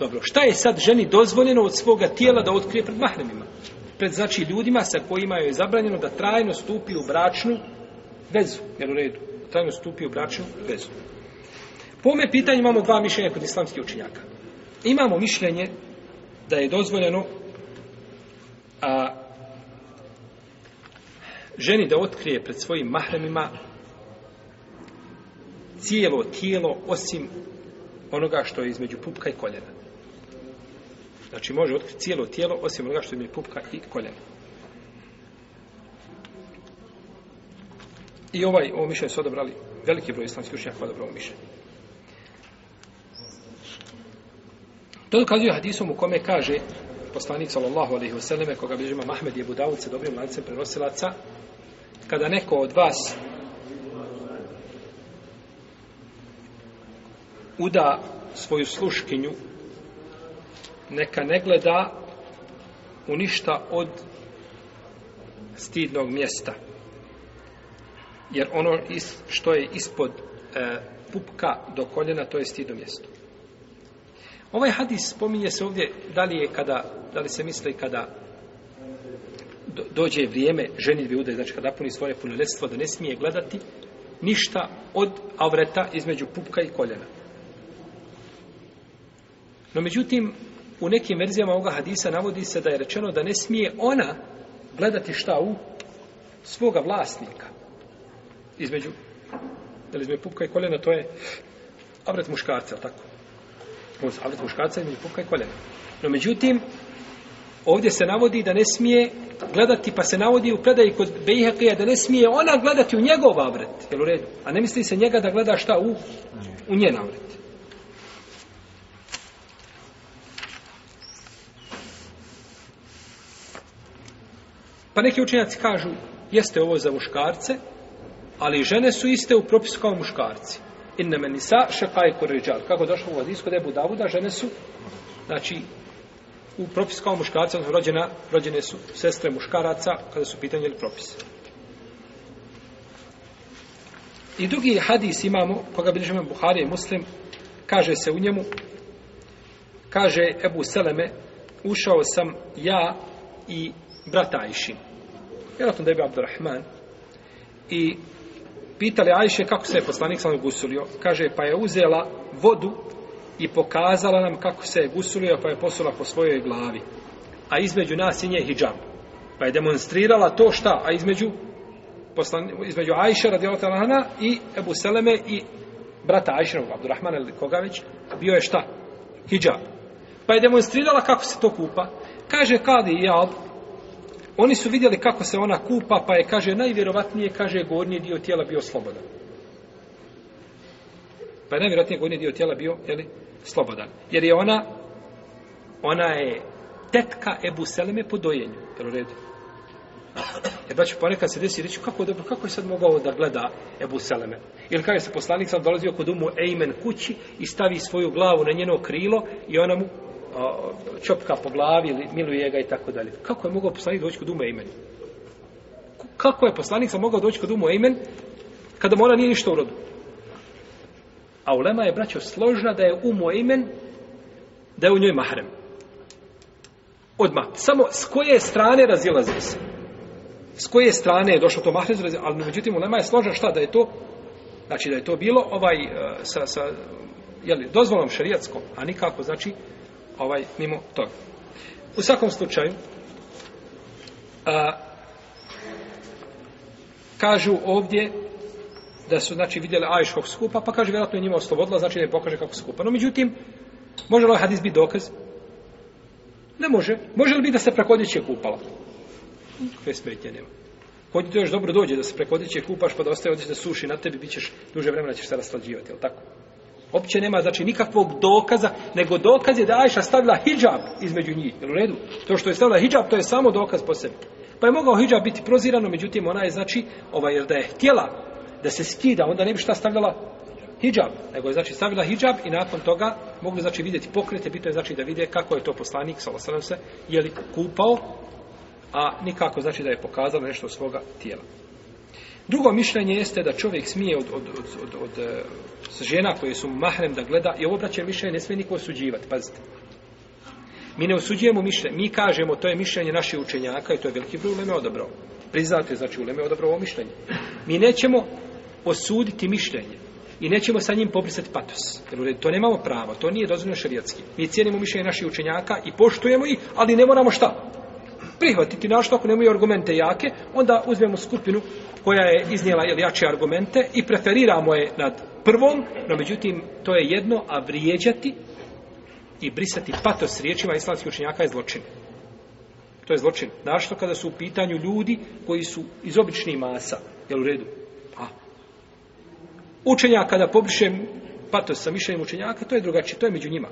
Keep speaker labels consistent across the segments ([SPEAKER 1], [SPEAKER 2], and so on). [SPEAKER 1] Dobro, šta je sad ženi dozvoljeno od svoga tijela da otkrije pred mahremima? Pred, znači, ljudima sa kojima je zabranjeno da trajno stupi u bračnu vezu. Jel u redu? Trajno stupi u bračnu vezu. Po ome pitanju imamo dva mišljenja kod islamskih učinjaka. Imamo mišljenje da je dozvoljeno a, ženi da otkrije pred svojim mahremima cijelo tijelo osim onoga što je između pupka i koljena. Znači može otkriti cijelo tijelo osim onoga što im je pupka i koljeno. I ovaj, ovo mišljenje su odabrali veliki broj islamskih učenjaka odabrao mišljenje. To dokazuje hadisom u kome kaže poslanik sallallahu alejhi ve selleme koga žema Mahmed je Budavud sa dobrim lancem prenosilaca kada neko od vas uda svoju sluškinju neka ne gleda u ništa od stidnog mjesta. Jer ono što je ispod e, pupka do koljena, to je stidno mjesto. Ovaj hadis spominje se ovdje, da li je kada, da li se misli kada dođe vrijeme ženitbe ude, znači kada puni svoje punoljetstvo, da ne smije gledati ništa od avreta između pupka i koljena. No međutim, u nekim verzijama ovoga hadisa navodi se da je rečeno da ne smije ona gledati šta u svoga vlasnika. Između, li između pupka i koljena, to je avret muškarca, tako? Avret muškarca između pupka i koljena. No međutim, ovdje se navodi da ne smije gledati, pa se navodi u predaji kod Bejhekija da ne smije ona gledati u njegov avret, jel u redu? A ne misli se njega da gleda šta u, u njen avret. Pa neki učenjaci kažu, jeste ovo za muškarce, ali žene su iste u propisu kao muškarci. meni sa šakaj koređal. Kako došlo u hadisku debu Davuda, žene su, znači, u propisu kao muškarca, rođena, rođene su sestre muškaraca, kada su pitanje ili propise. I drugi hadis imamo, koga bilježi imam i Muslim, kaže se u njemu, kaže Ebu Seleme, ušao sam ja i brata Vjerojatno da je bio Abdurrahman. I pitali Ajše kako se je poslanik sam gusulio. Kaže, pa je uzela vodu i pokazala nam kako se je gusulio, pa je posula po svojoj glavi. A između nas i nje hijab. Pa je demonstrirala to šta? A između, poslan, između Ajše i Ebu Seleme i brata Ajšinog, Abdurrahman ili koga već, bio je šta? Hijab. Pa je demonstrirala kako se to kupa. Kaže je jao oni su vidjeli kako se ona kupa, pa je, kaže, najvjerovatnije, kaže, gornji dio tijela bio slobodan. Pa je najvjerojatnije gornji dio tijela bio, jeli, slobodan. Jer je ona, ona je tetka Ebu Seleme po dojenju, jel u redu? Jer ću ponekad se desi reći, kako dobro, kako je sad mogao da gleda Ebu Seleme? Ili kaže se, poslanik sam dolazio kod umu Ejmen kući i stavi svoju glavu na njeno krilo i ona mu čopka po glavi ili miluje ga i tako dalje. Kako je mogao poslanik doći kod umu imen? Kako je poslanik sam mogao doći kod umu imen kada mora nije ništa u rodu? A ulema je braćo složna da je umo imen da je u njoj mahrem. Odmah, samo s koje strane razilaze se. S koje strane je došlo to mahrem, ali međutim ulema je složna šta da je to Znači da je to bilo ovaj e, sa, sa jeli, dozvolom šerijatskom, a nikako znači ovaj mimo toga. U svakom slučaju a, kažu ovdje da su znači vidjeli ajškog skupa, pa kaže vjerojatno je njima oslobodila, znači da je pokaže kako skupa. No međutim, može li ovaj hadis biti dokaz? Ne može. Može li biti da se preko odjeće kupala? Kve smetnje nema. Kod ti još dobro dođe da se preko odjeće kupaš pa da ostaje odjeće da suši na tebi, bit ćeš duže vremena ćeš se raslađivati, jel tako? Opće nema znači nikakvog dokaza, nego dokaz je da Ajša stavila hijab između njih. Jel u redu? To što je stavila hijab, to je samo dokaz po sebi. Pa je mogao hijab biti prozirano, međutim ona je znači, ovaj, jer da je htjela da se skida, onda ne bi šta stavljala hijab, nego je znači stavila hijab i nakon toga mogli znači vidjeti pokrete, bitno je znači da vide kako je to poslanik, salasalam se, je li kupao, a nikako znači da je pokazala nešto svoga tijela. Drugo mišljenje jeste da čovjek smije od, od, od, od e, žena koje su mahrem da gleda i ovo braće mišljenje ne smije niko osuđivati, pazite. Mi ne osuđujemo mišljenje, mi kažemo to je mišljenje naših učenjaka i to je veliki broj uleme odabrao. priznate je znači uleme odabrao ovo mišljenje. Mi nećemo osuditi mišljenje i nećemo sa njim pobrisati patos. Jer to nemamo pravo, to nije dozvoljeno šerijatski. Mi cijenimo mišljenje naših učenjaka i poštujemo ih, ali ne moramo šta? prihvatiti našto ako nemaju argumente jake, onda uzmemo skupinu koja je iznijela jel, jače argumente i preferiramo je nad prvom, no međutim to je jedno, a vrijeđati i brisati patos riječima islamskih učenjaka je zločin. To je zločin. Našto kada su u pitanju ljudi koji su iz običnih masa, jel u redu? A. Učenja kada pobrišem patos sa mišljenjem učenjaka, to je drugačije, to je među njima.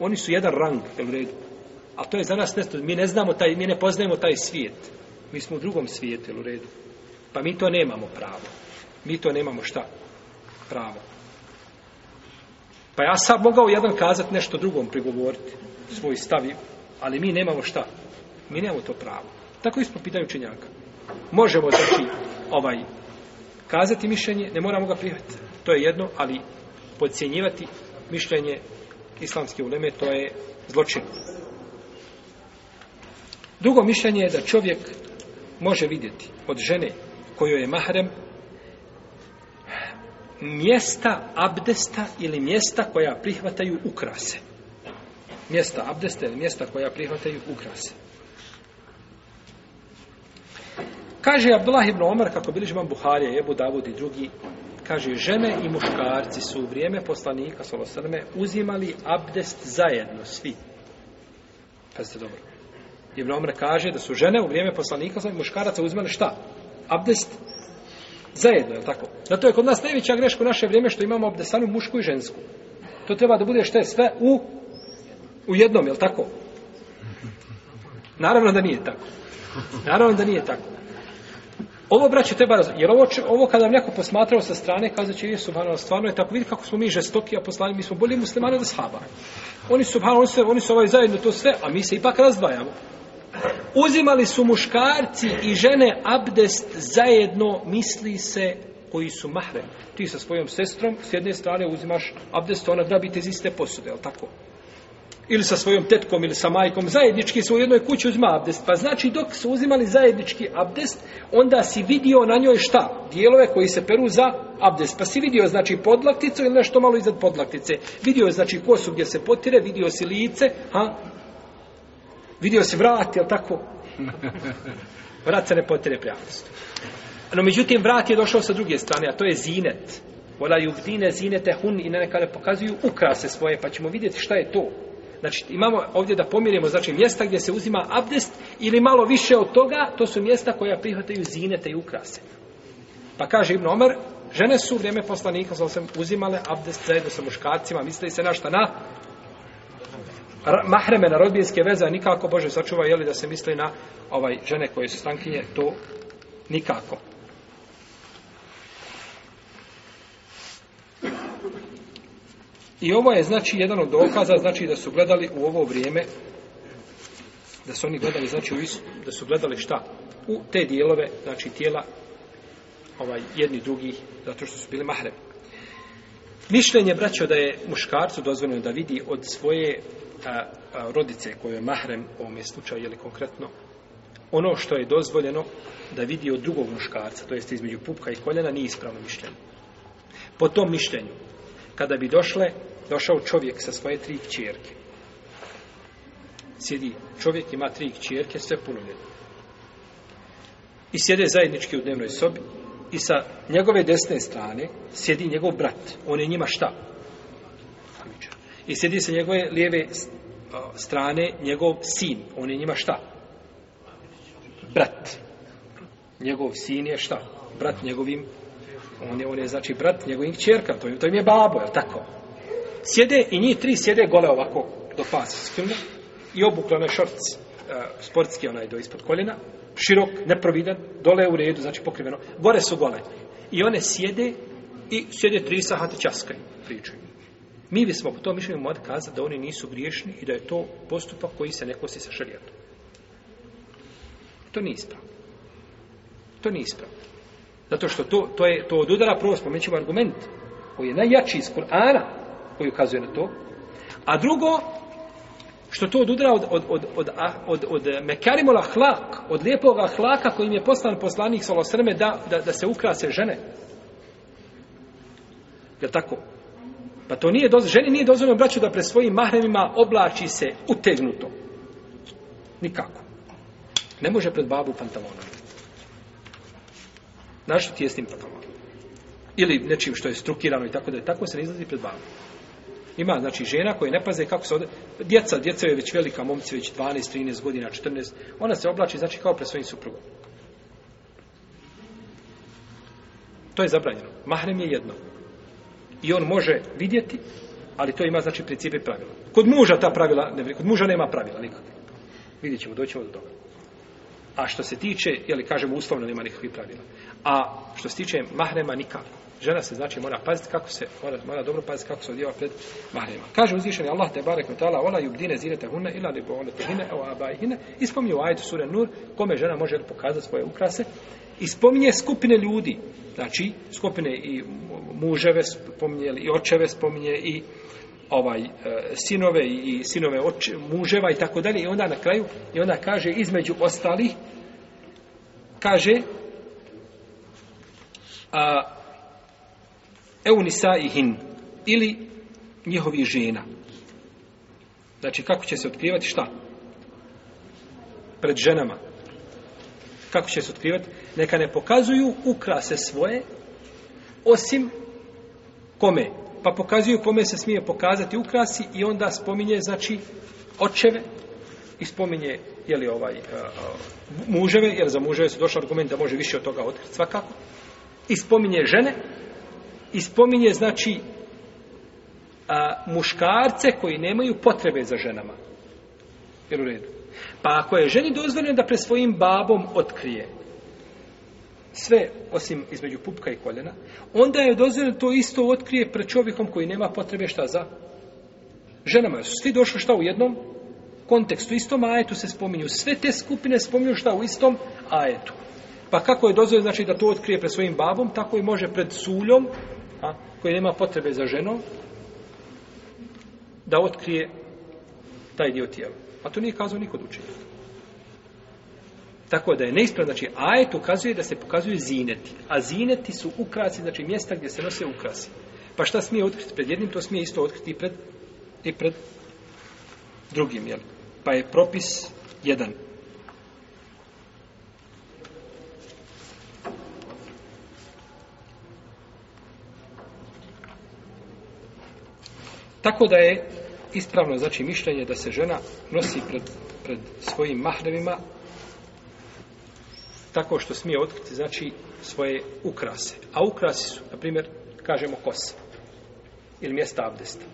[SPEAKER 1] Oni su jedan rang, jel u redu? A to je za nas nešto, mi ne znamo taj, mi ne poznajemo taj svijet. Mi smo u drugom svijetu, u redu? Pa mi to nemamo pravo. Mi to nemamo šta? Pravo. Pa ja sam mogao jedan kazati nešto drugom prigovoriti, svoj stavi, ali mi nemamo šta? Mi nemamo to pravo. Tako isto pitaju činjaka Možemo, znači, ovaj, kazati mišljenje, ne moramo ga prihvatiti. To je jedno, ali podcjenjivati mišljenje islamske uleme, to je zločin. Drugo mišljenje je da čovjek može vidjeti od žene kojoj je mahrem mjesta abdesta ili mjesta koja prihvataju ukrase. Mjesta abdesta ili mjesta koja prihvataju ukrase. Kaže Abdullah ibn Omar, kako bili živan Buharija, Ebu Davud i drugi, kaže, žene i muškarci su u vrijeme poslanika, Solosrme uzimali abdest zajedno, svi. Pazite dobro. Ibn Omre kaže da su žene u vrijeme poslanika i znači, muškaraca uzmeli šta? Abdest zajedno, je tako? Zato je kod nas najveća greška u naše vrijeme što imamo abdestanu mušku i žensku. To treba da bude što je sve u, u jednom, je tako? Naravno da nije tako. Naravno da nije tako. Ovo, braće, treba razumjeti. Jer ovo, ovo kada vam neko posmatrao sa strane, kaže će, je, stvarno je tako. Vidi kako smo mi žestoki, a poslani, mi smo bolji muslimani od shaba. Oni, subhanalno, oni su, oni su ovaj zajedno to sve, a mi se ipak razdvajamo. Uzimali su muškarci i žene abdest zajedno, misli se koji su mahrem, Ti sa svojom sestrom s jedne strane uzimaš abdest, ona te iz iste posude, jel tako? Ili sa svojom tetkom ili sa majkom, zajednički su u jednoj kući uzma abdest. Pa znači dok su uzimali zajednički abdest, onda si vidio na njoj šta? Dijelove koji se peru za abdest. Pa si vidio znači podlakticu ili nešto malo iznad podlaktice. Vidio je znači kosu gdje se potire, vidio si lice, ha? Vidio se vrat, jel tako? Vrat se ne potere No, međutim, vrat je došao sa druge strane, a to je zinet. Vola jubdine zinete hun i neka pokazuju ukrase svoje, pa ćemo vidjeti šta je to. Znači, imamo ovdje da pomirimo, znači, mjesta gdje se uzima abdest ili malo više od toga, to su mjesta koja prihvataju zinete i ukrase. Pa kaže Ibn Omer, žene su u vrijeme poslanika, sam uzimale abdest zajedno sa muškarcima, misli se na šta na mahreme na rodbinske veze, nikako Bože sačuva, jeli da se misli na ovaj žene koje su stankinje, to nikako. I ovo je znači jedan od dokaza znači da su gledali u ovo vrijeme da su oni gledali znači u istu, da su gledali šta u te dijelove znači tijela ovaj jedni drugih zato što su bili mahreme. Mišljenje, braćo, da je muškarcu dozvoljeno da vidi od svoje rodice, koje je mahrem, u ovome slučaju, ili konkretno, ono što je dozvoljeno da vidi od drugog muškarca, to jest između pupka i koljena, nije ispravno mišljenje. Po tom mišljenju, kada bi došle, došao čovjek sa svoje tri kćerke, sjedi čovjek, ima tri kćerke, sve punoljetne. I sjede zajednički u dnevnoj sobi, i sa njegove desne strane sjedi njegov brat. On je njima šta? I sjedi sa njegove lijeve strane njegov sin. On je njima šta? Brat. Njegov sin je šta? Brat njegovim on je, on je znači brat njegovim čerka, to, to im je babo, jel tako? Sjede i njih tri sjede gole ovako do pasa, i obukle na šorc. E, sportski onaj do ispod koljena, širok, neprovidan, dole je u redu, znači pokriveno. Gore su gole. I one sjede i sjede tri sahata časkaju, pričaju. Mi bismo po tom mišljenju mod kazati da oni nisu griješni i da je to postupak koji se ne kosi sa šarijatom. To nije To nije ispravno. Zato što to, to je to od udara prvo spomenut argument koji je najjači iz Kur'ana koji ukazuje na to. A drugo, što to odudra od, od, od, od, od, od mekarimola hlak, od lijepoga hlaka kojim je poslan poslanik solosrme da, da, da se ukrase žene. Jel tako? Pa to nije dozvoljeno, ženi nije dozvoljeno braću da pred svojim mahremima oblači se utegnuto. Nikako. Ne može pred babu pantalonom. Našto tijesnim pantalonom. Ili nečim što je strukirano i tako da je tako se ne izlazi pred babu. Ima, znači, žena koje ne paze kako se od... Djeca, djeca je već velika, momci već 12, 13 godina, 14. Ona se oblači, znači, kao pre svojim suprugom. To je zabranjeno. Mahrem je jedno. I on može vidjeti, ali to ima, znači, principe pravila. Kod muža ta pravila, ne, kod muža nema pravila nikakve. Vidjet ćemo, doćemo do toga. A što se tiče, jel' kažemo uslovno nema nikakvih pravila. A što se tiče mahrema nikako. Žena se znači mora paziti kako se, mora, mora dobro paziti kako se odjeva pred mahrema. Kaže uzvišeni Allah te barek ta'ala ola yubdina zirete illa ila li boolete hine abaihinna. Ispomni i spominje u ajetu sure Nur kome žena može pokazati svoje ukrase i skupine ljudi, znači skupine i muževe spominje i očeve spominje i ovaj e, sinove i sinove oče, muževa i tako dalje i onda na kraju i onda kaže između ostalih kaže a eunisa ili njihovih žena. Znači, kako će se otkrivati šta? Pred ženama. Kako će se otkrivati? Neka ne pokazuju ukrase svoje, osim kome? Pa pokazuju kome se smije pokazati ukrasi i onda spominje, znači, očeve i spominje, jeli ovaj, muževe, jer za muževe su došli argument da može više od toga otkriti svakako. I spominje žene, i spominje, znači, a, muškarce koji nemaju potrebe za ženama. Jer u redu. Pa ako je ženi dozvoljeno da pre svojim babom otkrije sve, osim između pupka i koljena, onda je dozvoljeno to isto otkrije pred čovjekom koji nema potrebe šta za ženama. Su svi došli šta u jednom kontekstu, istom ajetu se spominju. Sve te skupine spominju šta u istom ajetu. Pa kako je dozvoljeno znači da to otkrije pred svojim babom, tako i može pred suljom a, koji nema potrebe za ženom, da otkrije taj dio tijela. A to nije kazao nikod od učenja. Tako da je neispravno, znači ajet ukazuje da se pokazuju zineti. A zineti su ukrasi, znači mjesta gdje se nose ukrasi. Pa šta smije otkriti pred jednim, to smije isto otkriti i pred, i pred drugim, jel? Pa je propis jedan. Tako da je ispravno znači mišljenje da se žena nosi pred, pred svojim mahnevima tako što smije otkriti znači svoje ukrase. A ukrasi su, na primjer, kažemo kosa ili mjesta abdesta.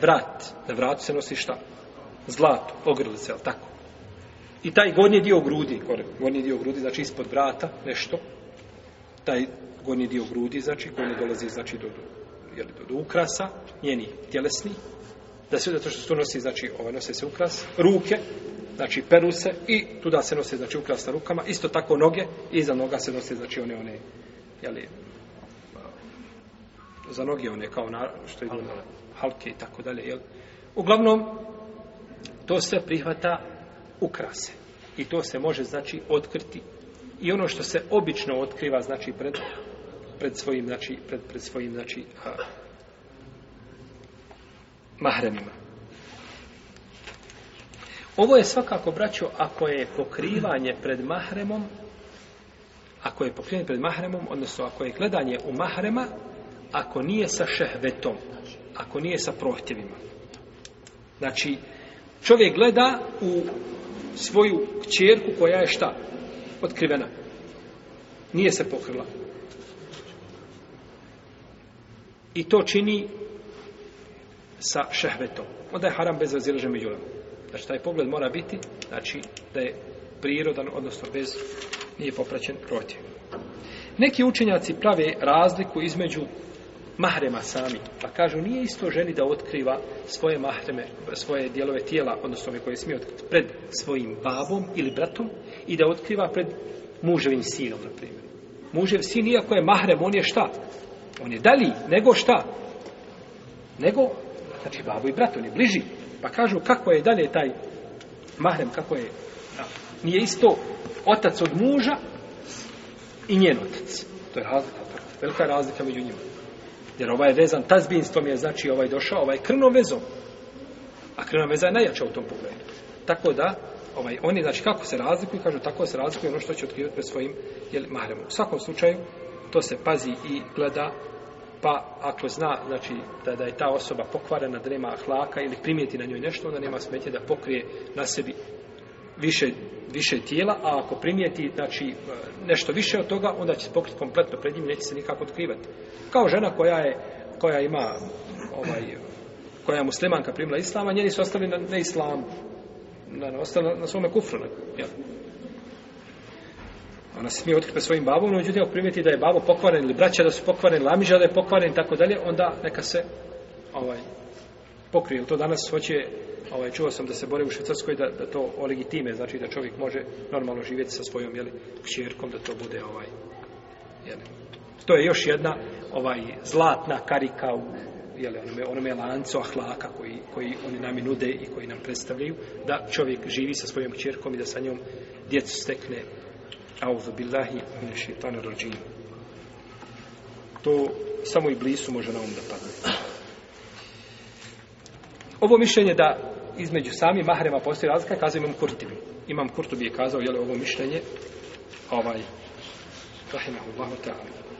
[SPEAKER 1] Vrat, na vratu se nosi šta? Zlato, ogrlice, jel tako? I taj gornji dio grudi, gornji dio grudi, znači ispod vrata, nešto, taj gornji dio grudi, znači koji ne dolazi, znači do, jeli, do ukrasa, njeni tjelesni, da se zato što tu nosi, znači, ovaj, nose se ukras, ruke, znači peru se i tuda se nose, znači, ukras na rukama, isto tako noge i iza noga se nose, znači, one, one, za noge one, kao na, što halke i tako dalje, jel. Uglavnom, to se prihvata ukrase. I to se može, znači, otkriti. I ono što se obično otkriva, znači, pred pred svojim, znači, pred, pred svojim, znači, mahremima. Ovo je svakako, braćo, ako je pokrivanje pred mahremom, ako je pokrivanje pred mahremom, odnosno ako je gledanje u mahrema, ako nije sa šehvetom, ako nije sa prohtjevima. Znači, čovjek gleda u svoju kćerku koja je šta? Otkrivena. Nije se pokrila. I to čini sa šehvetom. Onda je haram bez razilaže među Znači, taj pogled mora biti, znači, da je prirodan, odnosno bez, nije popraćen protiv. Neki učenjaci prave razliku između mahrema sami, pa kažu nije isto ženi da otkriva svoje mahreme, svoje dijelove tijela, odnosno one koje smije pred svojim babom ili bratom i da otkriva pred muževim sinom, na primjer. Mužev sin, iako je mahrem, on je šta? On je dalji nego šta? Nego, znači, babo i brat, on je bliži. Pa kažu kako je dalje taj mahrem, kako je... Nije isto otac od muža i njen otac. To je razlika, velika je razlika među njima. Jer ovaj je vezan tazbinstvom je, znači, ovaj došao, ovaj krvnom vezom. A krvna veza je najjača u tom pogledu. Tako da, ovaj, oni, znači, kako se razlikuju, kažu, tako se razlikuju ono što će otkrivati pred svojim jel, mahremom. U svakom slučaju, to se pazi i gleda, pa ako zna znači, da, da je ta osoba pokvarena, da nema hlaka ili primijeti na njoj nešto, onda nema smetje da pokrije na sebi više, više tijela, a ako primijeti znači, nešto više od toga, onda će se pokriti kompletno pred njim, neće se nikako otkrivati. Kao žena koja je koja ima ovaj, koja je muslimanka primila islama, njeni su ostali na, na islamu, na, na svome kufru. Ona se smije otkriti svojim babom, no međutim, ako primijeti da je babo pokvaren ili braća da su pokvareni, lamiža da je pokvaren i tako dalje, onda neka se ovaj, pokrije. To danas hoće, ovaj, čuo sam da se bore u Švicarskoj da, da to legitime, znači da čovjek može normalno živjeti sa svojom jeli, kćerkom, da to bude ovaj, jeli. To je još jedna ovaj, zlatna karika u jeli, onome, onome lancu ahlaka koji, koji oni nam nude i koji nam predstavljaju, da čovjek živi sa svojom kćerkom i da sa njom djecu stekne Auzu billahi mine šeitana To samo i blisu može na um da padne. Ovo mišljenje da između sami mahrema postoji razlika, kazao imam Kurtubi. Imam Kurtubi je kazao, jel, ovo mišljenje, ovaj, rahimahullahu ta'ala.